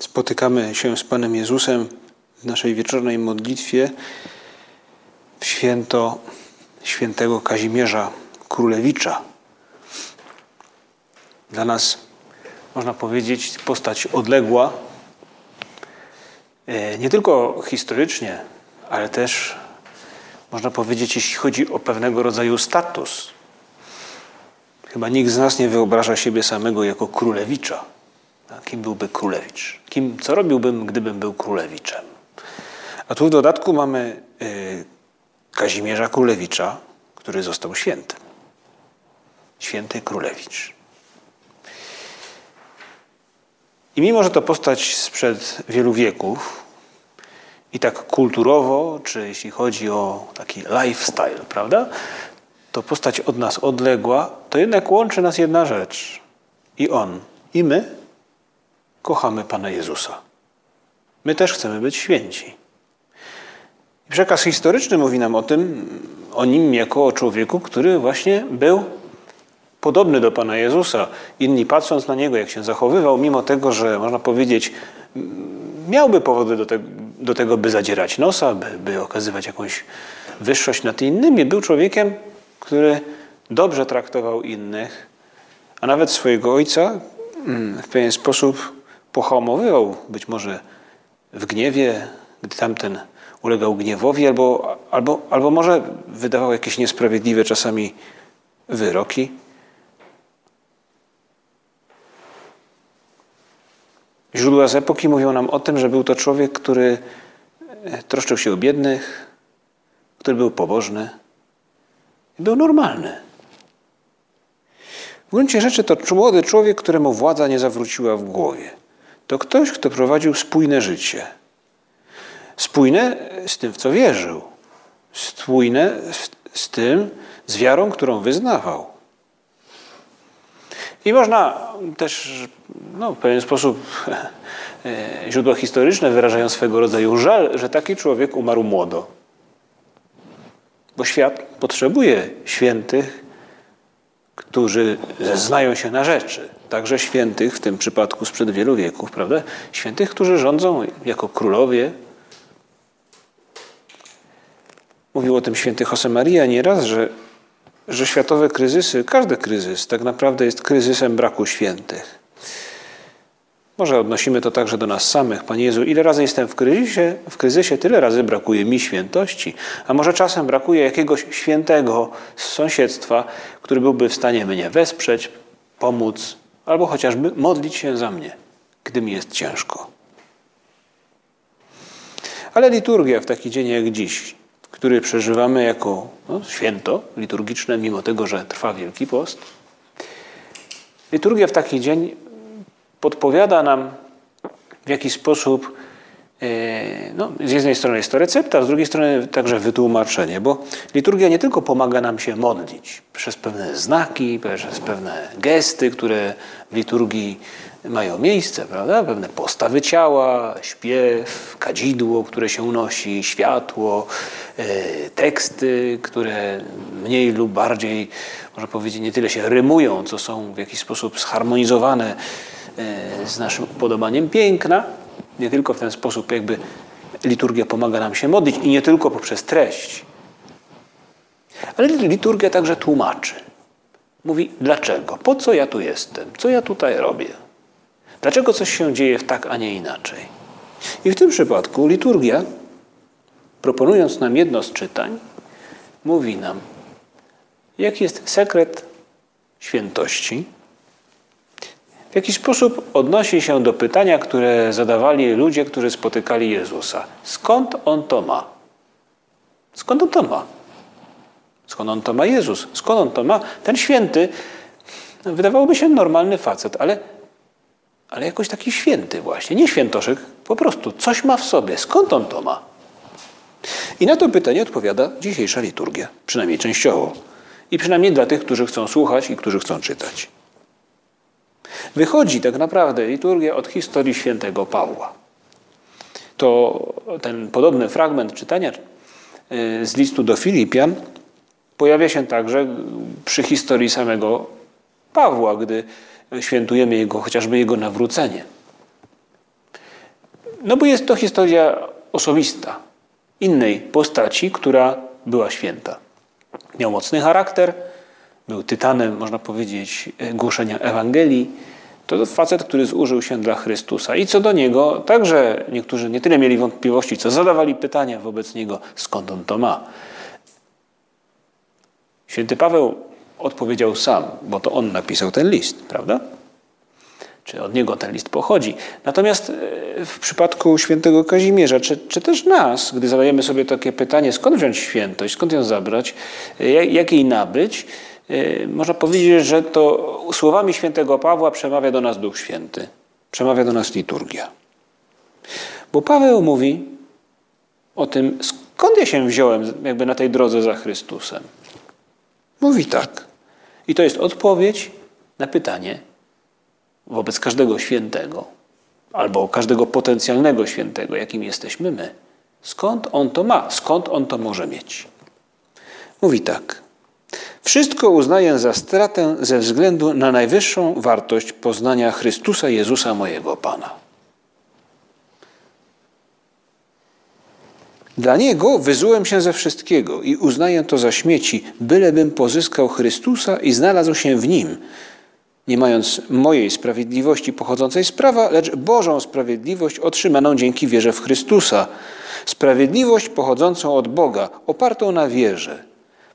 Spotykamy się z Panem Jezusem w naszej wieczornej modlitwie w święto świętego Kazimierza Królewicza. Dla nas, można powiedzieć, postać odległa, e, nie tylko historycznie, ale też, można powiedzieć, jeśli chodzi o pewnego rodzaju status. Chyba nikt z nas nie wyobraża siebie samego jako królewicza. Kim byłby królewicz? Kim, co robiłbym, gdybym był królewiczem? A tu w dodatku mamy y, Kazimierza Królewicza, który został świętym. Święty Królewicz. I mimo, że to postać sprzed wielu wieków i tak kulturowo, czy jeśli chodzi o taki lifestyle, prawda, to postać od nas odległa, to jednak łączy nas jedna rzecz. I on, i my kochamy Pana Jezusa. My też chcemy być święci. Przekaz historyczny mówi nam o tym, o nim jako o człowieku, który właśnie był podobny do Pana Jezusa. Inni patrząc na niego, jak się zachowywał, mimo tego, że można powiedzieć, miałby powody do, te, do tego, by zadzierać nosa, by, by okazywać jakąś wyższość nad innymi, był człowiekiem, który dobrze traktował innych, a nawet swojego ojca mm, w pewien sposób pohamowywał, być może w gniewie, gdy tamten ulegał gniewowi, albo, albo, albo może wydawał jakieś niesprawiedliwe czasami wyroki. Źródła z epoki mówią nam o tym, że był to człowiek, który e, troszczył się o biednych, który był pobożny, był normalny. W gruncie rzeczy to młody człowiek, któremu władza nie zawróciła w głowie. To ktoś, kto prowadził spójne życie. Spójne z tym, w co wierzył. Spójne z tym, z wiarą, którą wyznawał. I można też no, w pewien sposób e, źródła historyczne wyrażają swego rodzaju żal, że taki człowiek umarł młodo. Bo świat potrzebuje świętych, którzy znają się na rzeczy. Także świętych, w tym przypadku sprzed wielu wieków, prawda? Świętych, którzy rządzą jako królowie. Mówił o tym święty Josemaria nieraz, że, że światowe kryzysy, każdy kryzys tak naprawdę jest kryzysem braku świętych. Może odnosimy to także do nas samych. Panie Jezu, ile razy jestem w kryzysie, w kryzysie, tyle razy brakuje mi świętości. A może czasem brakuje jakiegoś świętego z sąsiedztwa, który byłby w stanie mnie wesprzeć, pomóc, albo chociażby modlić się za mnie, gdy mi jest ciężko. Ale liturgia w taki dzień jak dziś, który przeżywamy jako no, święto liturgiczne, mimo tego, że trwa Wielki Post, liturgia w taki dzień podpowiada nam, w jaki sposób no, z jednej strony jest to recepta, z drugiej strony także wytłumaczenie, bo liturgia nie tylko pomaga nam się modlić przez pewne znaki, przez pewne gesty, które w liturgii mają miejsce, prawda? Pewne postawy ciała, śpiew, kadzidło, które się unosi, światło, e, teksty, które mniej lub bardziej, można powiedzieć, nie tyle się rymują, co są w jakiś sposób zharmonizowane E, z naszym upodobaniem piękna. Nie tylko w ten sposób jakby liturgia pomaga nam się modlić i nie tylko poprzez treść. Ale liturgia także tłumaczy. Mówi, dlaczego? Po co ja tu jestem? Co ja tutaj robię? Dlaczego coś się dzieje w tak, a nie inaczej? I w tym przypadku liturgia, proponując nam jedno z czytań, mówi nam, jaki jest sekret świętości, w jaki sposób odnosi się do pytania, które zadawali ludzie, którzy spotykali Jezusa. Skąd on to ma? Skąd on to ma? Skąd on to ma Jezus? Skąd on to ma? Ten święty, No, wydawałoby się normalny facet, ale, ale jakoś taki święty właśnie. Nie świętoszek, po prostu coś ma w sobie. Skąd on to ma? I na to pytanie odpowiada dzisiejsza liturgia, przynajmniej częściowo. I przynajmniej dla tych, którzy chcą słuchać i którzy chcą czytać. Wychodzi tak naprawdę liturgia od historii świętego Pawła. To ten podobny fragment czytania y, z listu do Filipian pojawia się także przy historii samego Pawła, gdy świętujemy jego, chociażby jego nawrócenie. No bo jest to historia osobista, innej postaci, która była święta. Miał mocny charakter, był tytanem, można powiedzieć, głoszenia Ewangelii. To facet, który zużył się dla Chrystusa. I co do niego, także niektórzy nie tyle mieli wątpliwości, co zadawali pytania wobec niego, skąd on to ma. Święty Paweł odpowiedział sam, bo to on napisał ten list, prawda? Czy od niego ten list pochodzi. Natomiast e, w przypadku świętego Kazimierza, czy, czy też nas, gdy zadajemy sobie takie pytanie, skąd wziąć świętość, skąd ją zabrać, e, jak jej nabyć, e, można powiedzieć, że to słowami świętego Pawła przemawia do nas Duch Święty, przemawia do nas liturgia. Bo Paweł mówi o tym, skąd ja się wziąłem jakby na tej drodze za Chrystusem. Mówi tak. I to jest odpowiedź na pytanie wobec każdego świętego albo każdego potencjalnego świętego, jakim jesteśmy my. Skąd on to ma? Skąd on to może mieć? Mówi tak. Wszystko uznaję za stratę ze względu na najwyższą wartość poznania Chrystusa Jezusa mojego Pana. Dla Niego wyzułem się ze wszystkiego i uznaję to za śmieci, bylebym pozyskał Chrystusa i znalazł się w Nim, nie mając mojej sprawiedliwości pochodzącej z prawa, lecz Bożą sprawiedliwość otrzymaną dzięki wierze w Chrystusa. Sprawiedliwość pochodzącą od Boga, opartą na wierze,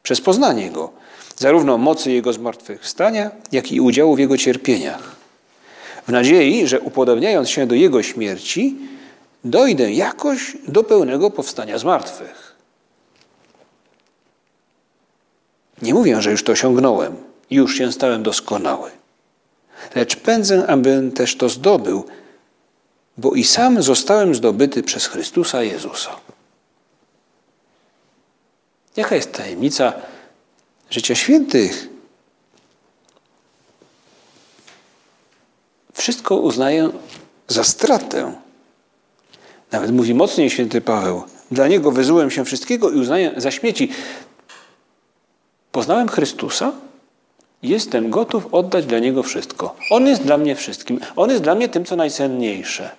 przez poznanie Go, zarówno mocy Jego zmartwychwstania, jak i udziału w Jego cierpieniach. W nadziei, że upodobniając się do Jego śmierci, dojdę jakoś do pełnego powstania z martwych. Nie mówię, że już to osiągnąłem, już się stałem doskonały. Lecz pędzę, abym też to zdobył, bo i sam zostałem zdobyty przez Chrystusa Jezusa. Jaka jest tajemnica życia świętych? Wszystko uznaję za stratę nawet mówi mocniej święty Paweł. Dla niego wyzułem się wszystkiego i uznaję za śmieci. Poznałem Chrystusa, jestem gotów oddać dla Niego wszystko. On jest dla mnie wszystkim. On jest dla mnie tym, co najcenniejsze.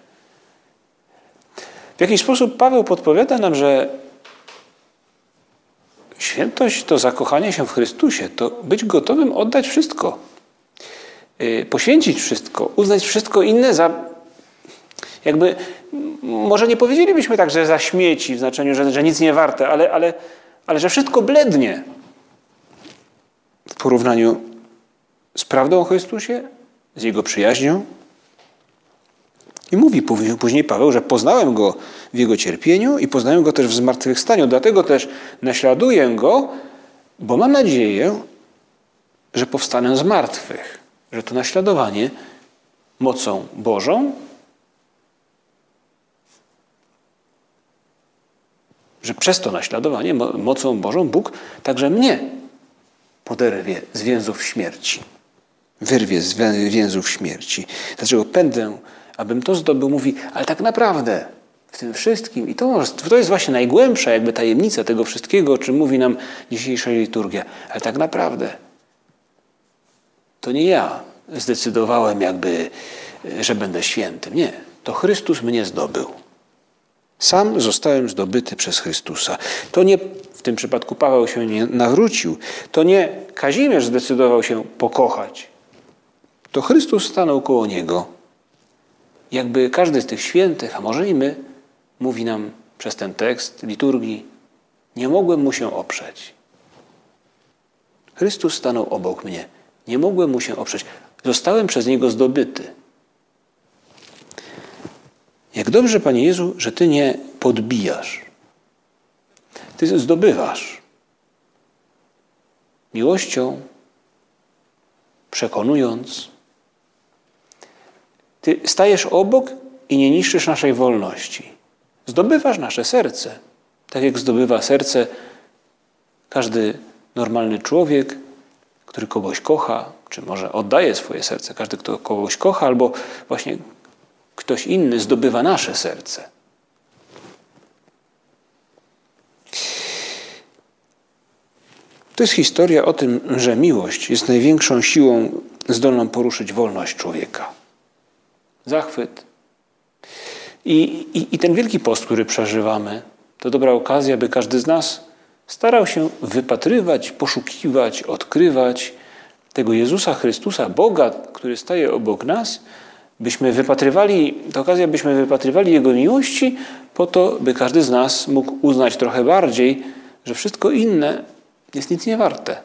W jakiś sposób Paweł podpowiada nam, że świętość to zakochanie się w Chrystusie, to być gotowym oddać wszystko, y, poświęcić wszystko, uznać wszystko inne za jakby może nie powiedzielibyśmy tak, że za śmieci, w znaczeniu, że, że nic nie warte, ale, ale, ale że wszystko blednie w porównaniu z prawdą o Chrystusie, z Jego przyjaźnią. I mówi później Paweł, że poznałem Go w Jego cierpieniu i poznałem Go też w zmartwychwstaniu. Dlatego też naśladuję Go, bo mam nadzieję, że powstanę z martwych. Że to naśladowanie mocą Bożą że przez to naśladowanie mocą Bożą Bóg także mnie poderwie z więzów śmierci. Wyrwie z więzów śmierci. Dlaczego pędzę, abym to zdobył? Mówi, ale tak naprawdę w tym wszystkim, i to, to jest właśnie najgłębsza jakby tajemnica tego wszystkiego, o czym mówi nam dzisiejsza liturgia, ale tak naprawdę to nie ja zdecydowałem jakby, że będę świętym. Nie, to Chrystus mnie zdobył. Sam zostałem zdobyty przez Chrystusa. To nie w tym przypadku Paweł się nie nawrócił. To nie Kazimierz zdecydował się pokochać. To Chrystus stanął koło niego. Jakby każdy z tych świętych, a może i my, mówi nam przez ten tekst liturgii, nie mogłem mu się oprzeć. Chrystus stanął obok mnie. Nie mogłem mu się oprzeć. Zostałem przez niego zdobyty. Jak dobrze, Panie Jezu, że Ty nie podbijasz. Ty zdobywasz. Miłością, przekonując. Ty stajesz obok i nie niszczysz naszej wolności. Zdobywasz nasze serce, tak jak zdobywa serce każdy normalny człowiek, który kogoś kocha, czy może oddaje swoje serce. Każdy, kto kogoś kocha, albo właśnie ktoś inny zdobywa nasze serce. To jest historia o tym, że miłość jest największą siłą zdolną poruszyć wolność człowieka. Zachwyt. I, i, I ten wielki post, który przeżywamy, to dobra okazja, by każdy z nas starał się wypatrywać, poszukiwać, odkrywać tego Jezusa Chrystusa, Boga, który staje obok nas, byśmy wypatrywali, to okazja, byśmy wypatrywali Jego miłości, po to, by każdy z nas mógł uznać trochę bardziej, że wszystko inne jest nic nie warte.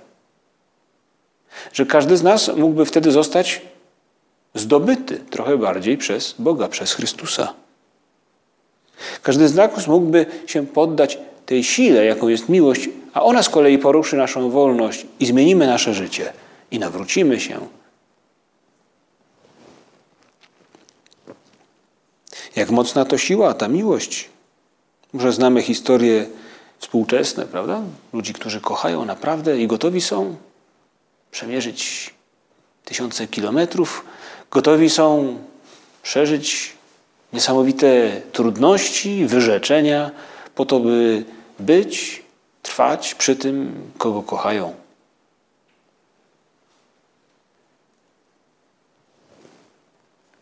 Że każdy z nas mógłby wtedy zostać zdobyty trochę bardziej przez Boga, przez Chrystusa. Każdy z nas mógłby się poddać tej sile, jaką jest miłość, a ona z kolei poruszy naszą wolność i zmienimy nasze życie i nawrócimy się. Jak mocna to siła, ta miłość. Może znamy historie współczesne, prawda? Ludzi, którzy kochają naprawdę i gotowi są przemierzyć tysiące kilometrów, gotowi są przeżyć niesamowite trudności, wyrzeczenia, po to, by być, trwać przy tym, kogo kochają.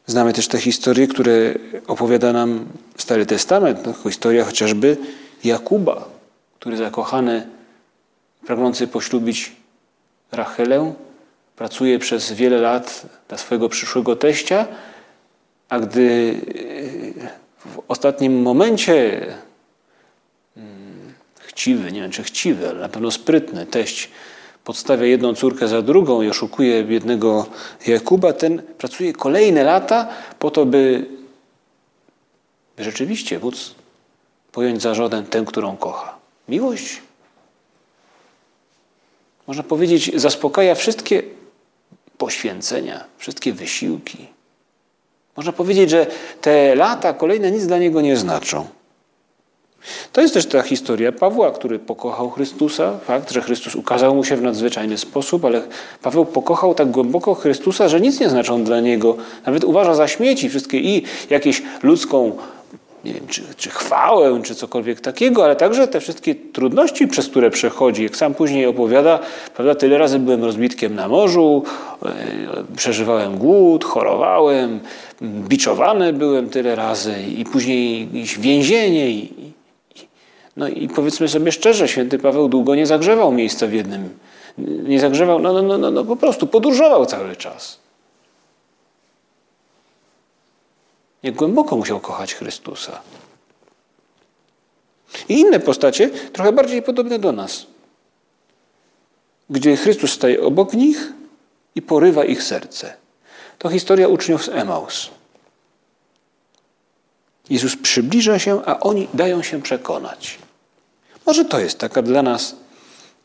Znamy też te historie, które opowiada nam Stary Testament. No, historia chociażby Jakuba, który zakochany, pragnący poślubić Rachelę, pracuje przez wiele lat dla swojego przyszłego teścia, a gdy w ostatnim momencie mm, chciwy, nie wiem czy chciwy, ale na pewno sprytny teść podstawia jedną córkę za drugą i oszukuje biednego Jakuba, ten pracuje kolejne lata po to, by, rzeczywiście móc pojąć za żonę tę, którą kocha. Miłość, można powiedzieć, zaspokaja wszystkie poświęcenia, wszystkie wysiłki. Można powiedzieć, że te lata kolejne nic dla niego nie znaczą. To jest też ta historia Pawła, który pokochał Chrystusa. Fakt, że Chrystus ukazał mu się w nadzwyczajny sposób, ale Paweł pokochał tak głęboko Chrystusa, że nic nie znaczą dla niego. Nawet uważa za śmieci wszystkie i jakieś ludzką nie wiem, czy, czy chwałę, czy cokolwiek takiego, ale także te wszystkie trudności, przez które przechodzi. Jak sam później opowiada, prawda, tyle razy byłem rozbitkiem na morzu, e, przeżywałem głód, chorowałem, biczowany byłem tyle razy i później więzienie. I, no i powiedzmy sobie szczerze, święty Paweł długo nie zagrzewał miejsca w jednym. Nie zagrzewał, no, no, no, no, no po prostu podróżował cały czas. Jak głęboko musiał kochać Chrystusa. I inne postacie, trochę bardziej podobne do nas, gdzie Chrystus staje obok nich i porywa ich serce. To historia uczniów z Emaus. Jezus przybliża się, a oni dają się przekonać. Może to jest taka dla nas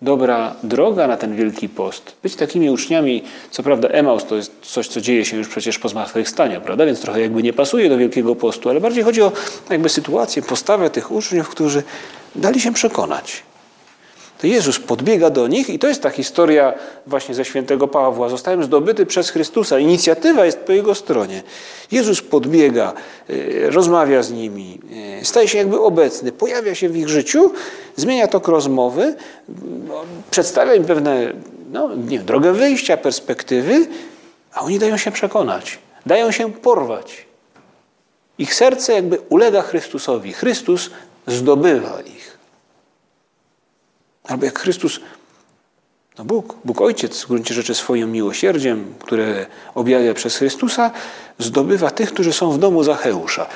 dobra droga na ten Wielki Post. Być takimi uczniami, co prawda Emaus to jest coś, co dzieje się już przecież po zmartwychwstaniu, prawda? Więc trochę jakby nie pasuje do Wielkiego Postu, ale bardziej chodzi o jakby sytuację, postawę tych uczniów, którzy dali się przekonać to Jezus podbiega do nich i to jest ta historia właśnie ze świętego Pawła. Zostałem zdobyty przez Chrystusa. Inicjatywa jest po jego stronie. Jezus podbiega, e, rozmawia z nimi, e, staje się jakby obecny, pojawia się w ich życiu, zmienia tok rozmowy, przedstawia im pewne no, nie drogę wyjścia, perspektywy, a oni dają się przekonać, dają się porwać. Ich serce jakby ulega Chrystusowi. Chrystus zdobywa ich. Albo jak Chrystus, no Bóg, Bóg Ojciec w gruncie rzeczy swoim miłosierdziem, które objawia przez Chrystusa, zdobywa tych, którzy są w domu Zacheusza.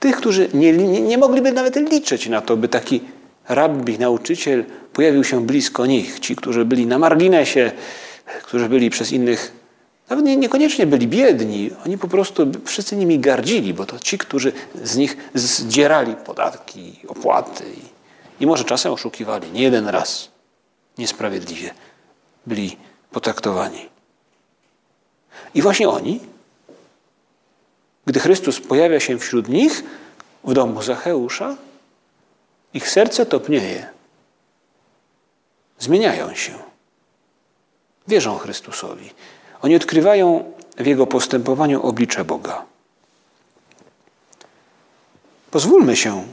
Tych, którzy nie, nie, nie mogliby nawet liczyć na to, by taki rabbi, nauczyciel pojawił się blisko nich. Ci, którzy byli na marginesie, którzy byli przez innych, nawet nie, niekoniecznie byli biedni, oni po prostu wszyscy nimi gardzili, bo to ci, którzy z nich zdzierali podatki, opłaty i może czasem oszukiwali, nie jeden raz. Niesprawiedliwie byli potraktowani. I właśnie oni, gdy Chrystus pojawia się wśród nich w domu Zacheusza, ich serce topnieje. Zmieniają się. Wierzą Chrystusowi. Oni odkrywają w Jego postępowaniu oblicze Boga. Pozwólmy się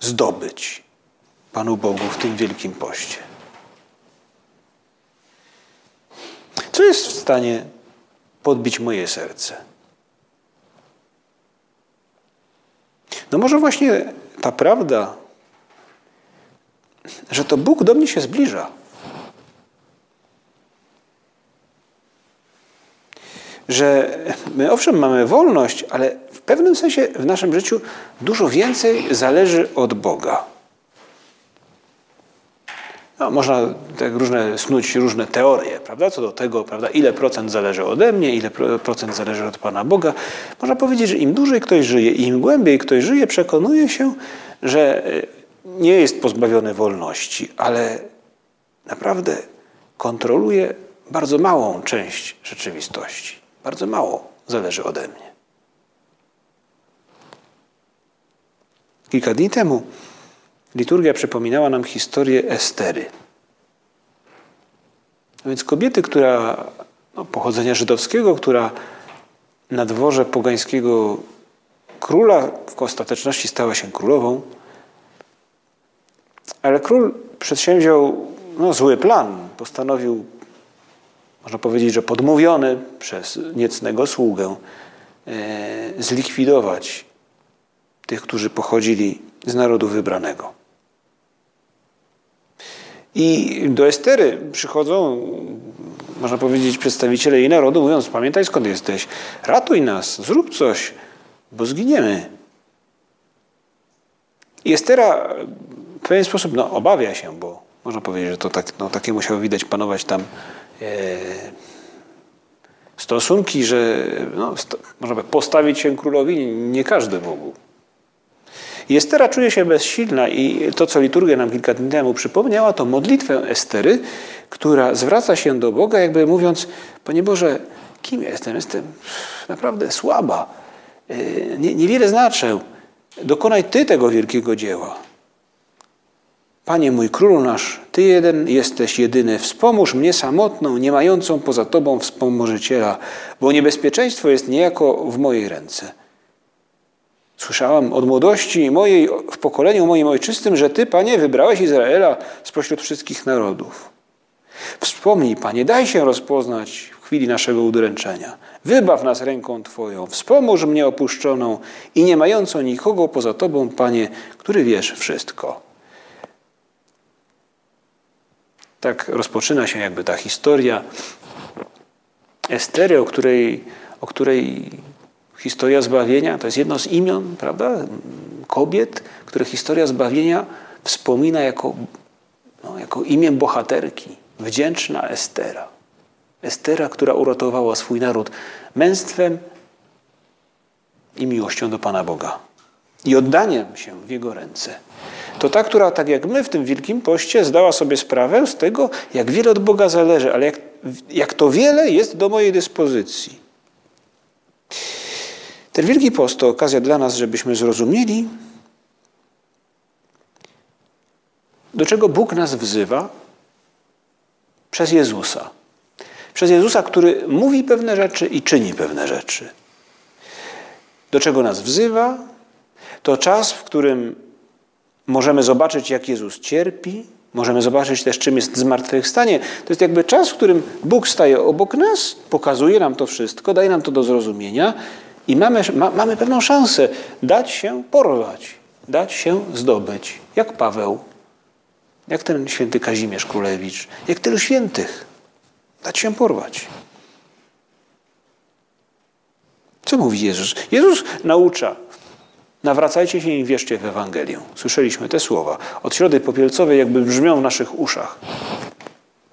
zdobyć Panu Bogu w tym wielkim poście. Co jest w stanie podbić moje serce? No może właśnie ta prawda, że to Bóg do mnie się zbliża. Że my owszem mamy wolność, ale w pewnym sensie w naszym życiu dużo więcej zależy od Boga. No, można tak różne, snuć różne teorie, prawda, co do tego, prawda, ile procent zależy ode mnie, ile procent zależy od Pana Boga. Można powiedzieć, że im dłużej ktoś żyje im głębiej ktoś żyje, przekonuje się, że e, nie jest pozbawiony wolności, ale naprawdę kontroluje bardzo małą część rzeczywistości. Bardzo mało zależy ode mnie. Kilka dni temu liturgia przypominała nam historię Estery. A więc kobiety, która no, pochodzenia żydowskiego, która na dworze pogańskiego króla w ostateczności stała się królową, ale król przedsięwziął no, zły plan. Postanowił, można powiedzieć, że podmówiony przez niecnego sługę, e, zlikwidować tych, którzy pochodzili z narodu wybranego. I do Estery przychodzą, można powiedzieć, przedstawiciele jej narodu, mówiąc: Pamiętaj skąd jesteś, ratuj nas, zrób coś, bo zginiemy. I Estera w pewien sposób no, obawia się, bo można powiedzieć, że to tak, no, takie musiało widać panować tam e, stosunki, że no, sto, można postawić się królowi nie każdy mógł. Estera czuje się bezsilna i to, co liturgia nam kilka dni temu przypomniała, to modlitwę Estery, która zwraca się do Boga, jakby mówiąc, Panie Boże, kim jestem? Jestem naprawdę słaba. E, nie, niewiele znaczę. Dokonaj Ty tego wielkiego dzieła. Panie mój królu nasz, Ty jeden jesteś jedyny. Wspomóż mnie samotną, nie mającą poza Tobą wspomożyciela, bo niebezpieczeństwo jest niejako w mojej ręce. Słyszałam od młodości mojej, w pokoleniu moim ojczystym, że Ty, Panie, wybrałeś Izraela spośród wszystkich narodów. Wspomnij, Panie, daj się rozpoznać w chwili naszego udręczenia. Wybaw nas ręką Twoją, wspomóż mnie opuszczoną i nie mającą nikogo poza Tobą, Panie, który wiesz wszystko. Tak rozpoczyna się jakby ta historia Estery, o której, o której historia zbawienia to jest jedno z imion, prawda, kobiet, które historia zbawienia wspomina jako, no, jako imię bohaterki. Wdzięczna Estera. Estera, która uratowała swój naród męstwem i miłością do Pana Boga i oddaniem się w Jego ręce. To ta, która tak jak my w tym Wielkim Poście zdała sobie sprawę z tego, jak wiele od Boga zależy, ale jak, jak to wiele jest do mojej dyspozycji. Ten Wielki Post to okazja dla nas, żebyśmy zrozumieli, do czego Bóg nas wzywa przez Jezusa. Przez Jezusa, który mówi pewne rzeczy i czyni pewne rzeczy. Do czego nas wzywa? To czas, w którym możemy zobaczyć, jak Jezus cierpi, możemy zobaczyć też, czym jest zmartwychwstanie. To jest jakby czas, w którym Bóg staje obok nas, pokazuje nam to wszystko, daje nam to do zrozumienia i mamy, ma, mamy pewną szansę dać się porwać, dać się zdobyć, jak Paweł, jak ten święty Kazimierz Królewicz, jak tylu świętych. Dać się porwać. Co mówi Jezus? Jezus naucza. Nawracajcie się i wierzcie w Ewangelię. Słyszeliśmy te słowa. Od środy popielcowej jakby brzmią w naszych uszach.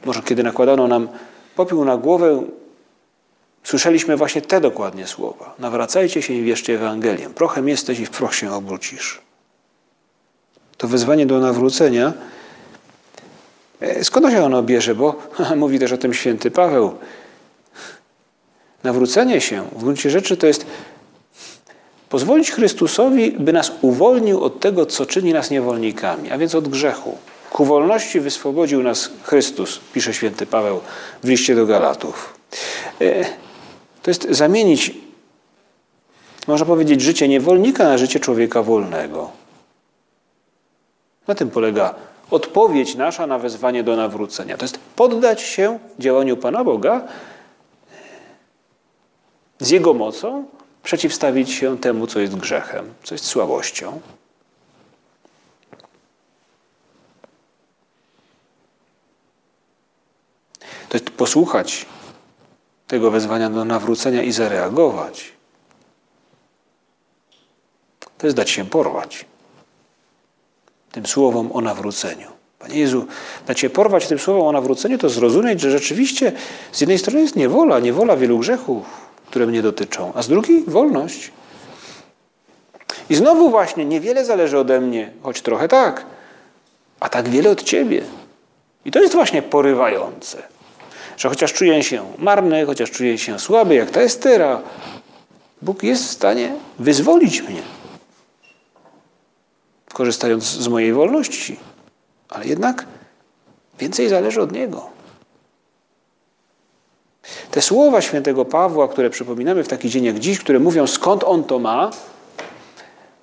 Może kiedy nakładano nam popiół na głowę, słyszeliśmy właśnie te dokładnie słowa. Nawracajcie się i wierzcie Ewangelię. Prochem jesteś i w proch się obrócisz. To wezwanie do nawrócenia E, skąd się ono bierze? Bo mówi też o tym święty Paweł. Nawrócenie się w gruncie rzeczy to jest pozwolić Chrystusowi, by nas uwolnił od tego, co czyni nas niewolnikami, a więc od grzechu. Ku wolności wyswobodził nas Chrystus, pisze święty Paweł w liście do Galatów. To jest zamienić, można powiedzieć, życie niewolnika na życie człowieka wolnego. Na tym polega odpowiedź nasza na wezwanie do nawrócenia. To jest poddać się działaniu Pana Boga z Jego mocą, przeciwstawić się temu, co jest grzechem, co jest słabością. To jest posłuchać tego wezwania do nawrócenia i zareagować. To jest dać się porwać tym słowom o nawróceniu. Panie Jezu, dać się porwać tym słowom o nawróceniu, to zrozumieć, że rzeczywiście z jednej strony jest niewola, niewola wielu grzechów, które mnie dotyczą, a z drugiej wolność. I znowu właśnie niewiele zależy ode mnie, choć trochę tak, a tak wiele od Ciebie. I to jest właśnie porywające, że chociaż czuję się marny, chociaż czuję się słaby, jak ta Estera, Bóg jest w stanie wyzwolić mnie, korzystając z mojej wolności. Ale jednak więcej zależy od Niego. Te słowa świętego Pawła, które przypominamy w taki dzień jak dziś, które mówią skąd on to ma,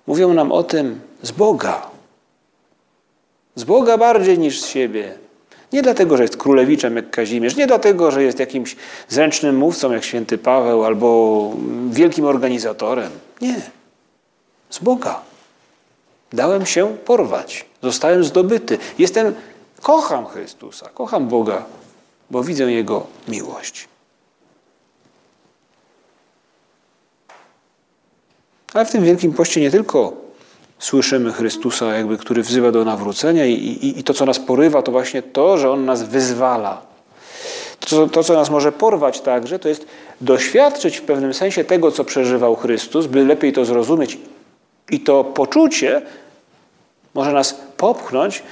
mówią nam o tym z Boga. Z Boga bardziej niż z siebie. Nie dlatego, że jest królewiczem jak Kazimierz, nie dlatego, że jest jakimś zręcznym mówcą jak święty Paweł albo wielkim organizatorem. Nie. Z Boga. Dałem się porwać. Zostałem zdobyty. Jestem, kocham Chrystusa, kocham Boga, bo widzę Jego miłość. Ale w tym Wielkim Poście nie tylko słyszymy Chrystusa, jakby, który wzywa do nawrócenia i, i, i to, co nas porywa, to właśnie to, że On nas wyzwala. To, to, co nas może porwać także, to jest doświadczyć w pewnym sensie tego, co przeżywał Chrystus, by lepiej to zrozumieć. I to poczucie może nas popchnąć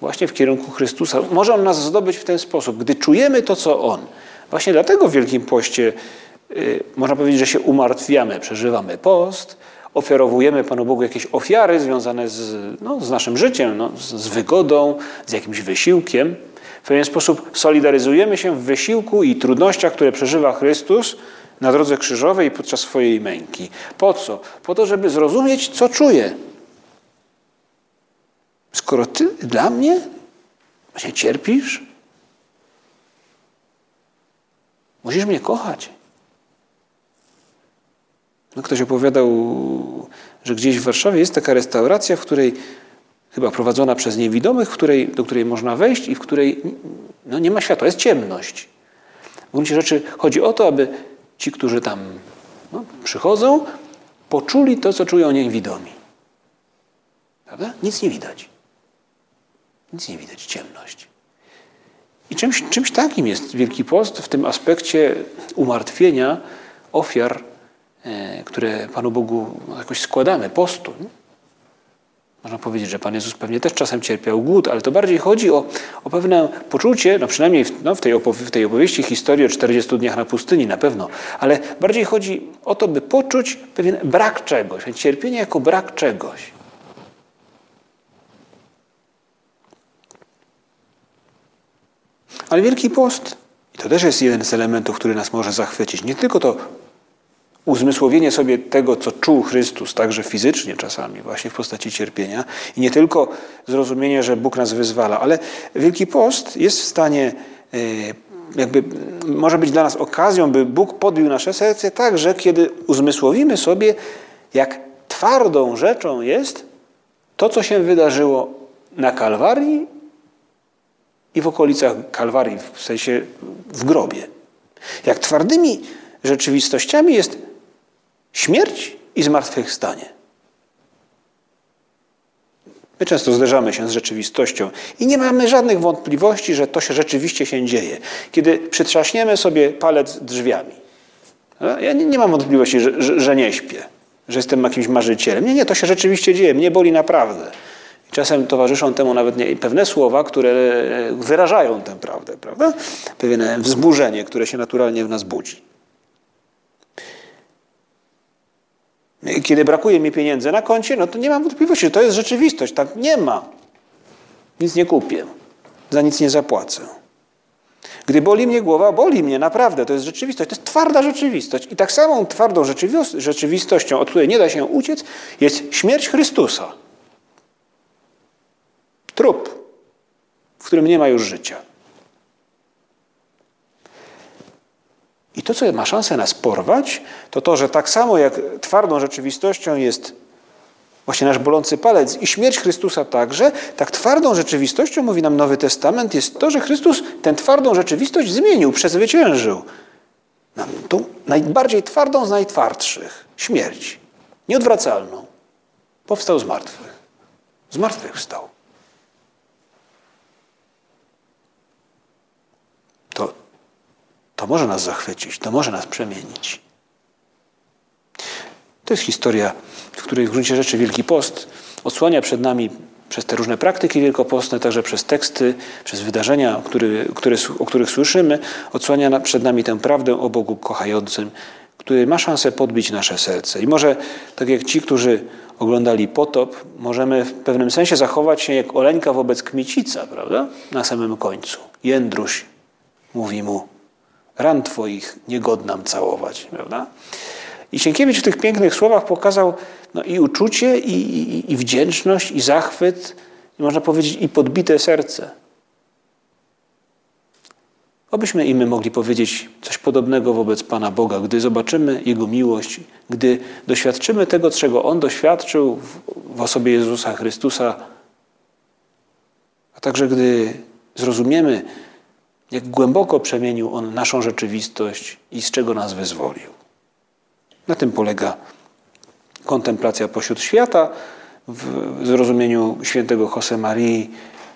właśnie w kierunku Chrystusa. Może On nas zdobyć w ten sposób, gdy czujemy to, co On. Właśnie dlatego w Wielkim Poście Y, można powiedzieć, że się umartwiamy, przeżywamy post, ofiarowujemy Panu Bogu jakieś ofiary związane z, no, z naszym życiem, no, z, wygodą, z jakimś wysiłkiem. W pewien sposób solidaryzujemy się w wysiłku i trudnościach, które przeżywa Chrystus na drodze krzyżowej podczas swojej męki. Po co? Po to, żeby zrozumieć, co czuje. Skoro Ty dla mnie właśnie cierpisz, musisz mnie kochać. No, ktoś opowiadał, że gdzieś w Warszawie jest taka restauracja, w której chyba prowadzona przez niewidomych, w której, do której można wejść i w której no, nie ma światła, jest ciemność. W gruncie rzeczy chodzi o to, aby ci, którzy tam no, przychodzą, poczuli to, co czują niewidomi. Prawda? Nic nie widać. Nic nie widać, ciemność. I czymś, czymś takim jest Wielki Post w tym aspekcie umartwienia ofiar które Panu Bogu jakoś składamy, postu. Można powiedzieć, że Pan Jezus pewnie też czasem cierpiał głód, ale to bardziej chodzi o, o pewne poczucie, no przynajmniej w, no w, tej opowie, w tej opowieści historii o 40 dniach na pustyni na pewno, ale bardziej chodzi o to, by poczuć pewien brak czegoś, cierpienie jako brak czegoś. Ale Wielki Post, i to też jest jeden z elementów, który nas może zachwycić, nie tylko to uzmysłowienie sobie tego, co czuł Chrystus, także fizycznie czasami, właśnie w postaci cierpienia. I nie tylko zrozumienie, że Bóg nas wyzwala, ale Wielki Post jest w stanie, e, jakby może być dla nas okazją, by Bóg podbił nasze serce także, kiedy uzmysłowimy sobie, jak twardą rzeczą jest to, co się wydarzyło na Kalwarii i w okolicach Kalwarii, w sensie w grobie. Jak twardymi rzeczywistościami jest Śmierć i zmartwychwstanie. My często zderzamy się z rzeczywistością i nie mamy żadnych wątpliwości, że to się rzeczywiście się dzieje. Kiedy przytrzaśniemy sobie palec drzwiami. Ja nie, nie mam wątpliwości, że, że, że, nie śpię, że jestem jakimś marzycielem. Nie, nie, to się rzeczywiście dzieje. Mnie boli naprawdę. Czasem towarzyszą temu nawet nie, pewne słowa, które wyrażają tę prawdę, prawda? Pewne wzburzenie, które się naturalnie w nas budzi. Kiedy brakuje mi pieniędzy na koncie, no to nie mam wątpliwości, że to jest rzeczywistość. Tak nie ma. Nic nie kupię. Za nic nie zapłacę. Gdy boli mnie głowa, boli mnie naprawdę. To jest rzeczywistość. To jest twarda rzeczywistość. I tak samą twardą rzeczywistością, od której nie da się uciec, jest śmierć Chrystusa. Trup, w którym nie ma już życia. I to, co ma szansę nas porwać, to to, że tak samo jak twardą rzeczywistością jest właśnie nasz bolący palec i śmierć Chrystusa także, tak twardą rzeczywistością, mówi nam Nowy Testament, jest to, że Chrystus tę twardą rzeczywistość zmienił, przezwyciężył. Na tą najbardziej twardą z najtwardszych śmierć, nieodwracalną. Powstał z martwych. Z martwych wstał. To, to może nas zachwycić, to może nas przemienić. To jest historia, w której w gruncie rzeczy Wielki Post odsłania przed nami przez te różne praktyki wielkopostne, także przez teksty, przez wydarzenia, który, o których słyszymy, odsłania przed nami tę prawdę o Bogu kochającym, który ma szansę podbić nasze serce. I może, tak jak ci, którzy oglądali potop, możemy w pewnym sensie zachować się jak Oleńka wobec Kmicica, prawda? Na samym końcu. Jędruś mówi mu, ran twoich niegodnam całować, prawda? I Sienkiewicz w tych pięknych słowach pokazał no, i uczucie, i, i, i wdzięczność, i zachwyt, i można powiedzieć, i podbite serce. Obyśmy i my mogli powiedzieć coś podobnego wobec Pana Boga, gdy zobaczymy Jego miłość, gdy doświadczymy tego, czego On doświadczył w osobie Jezusa Chrystusa, a także gdy zrozumiemy, jak głęboko przemienił On naszą rzeczywistość i z czego nas wyzwolił. Na tym polega kontemplacja pośród świata w zrozumieniu świętego Marii,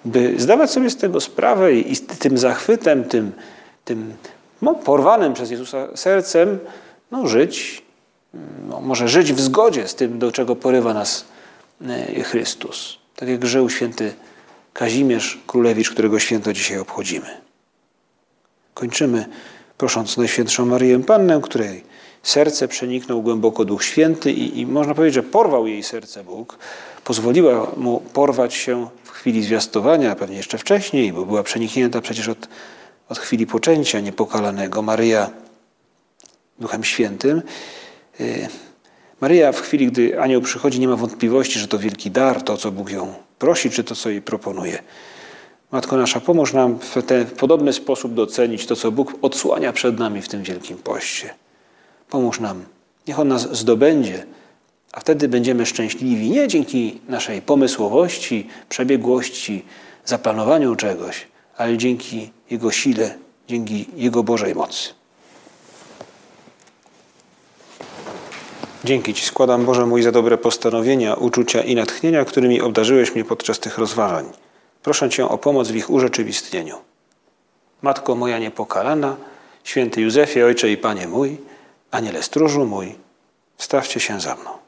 by zdawać sobie z tego sprawę i z tym zachwytem, tym, tym no, porwanym przez Jezusa sercem, no, żyć, no, może żyć w zgodzie z tym, do czego porywa nas e, Chrystus. Tak jak żył święty Kazimierz Królewicz, którego święto dzisiaj obchodzimy. Kończymy prosząc Najświętszą Marię Pannę, której serce przeniknął głęboko Duch Święty i, i można powiedzieć, że porwał jej serce Bóg. Pozwoliła mu porwać się w chwili zwiastowania, a pewnie jeszcze wcześniej, bo była przeniknięta przecież od, od chwili poczęcia niepokalanego. Maryja Duchem Świętym. Y, Maryja w chwili, gdy anioł przychodzi, nie ma wątpliwości, że to wielki dar, to co Bóg ją prosi, czy to co jej proponuje. Matko nasza, pomóż nam w ten w podobny sposób docenić to, co Bóg odsłania przed nami w tym wielkim poście. Pomóż nam. Niech On nas zdobędzie, a wtedy będziemy szczęśliwi nie dzięki naszej pomysłowości, przebiegłości, zaplanowaniu czegoś, ale dzięki Jego sile, dzięki Jego Bożej mocy. Dzięki Ci składam, Boże mój, za dobre postanowienia, uczucia i natchnienia, którymi obdarzyłeś mnie podczas tych rozważań. Proszę Cię o pomoc w ich urzeczywistnieniu. Matko moja niepokalana, święty Józefie, Ojcze i Panie mój, Aniele stróżu mój, wstawcie się za mną.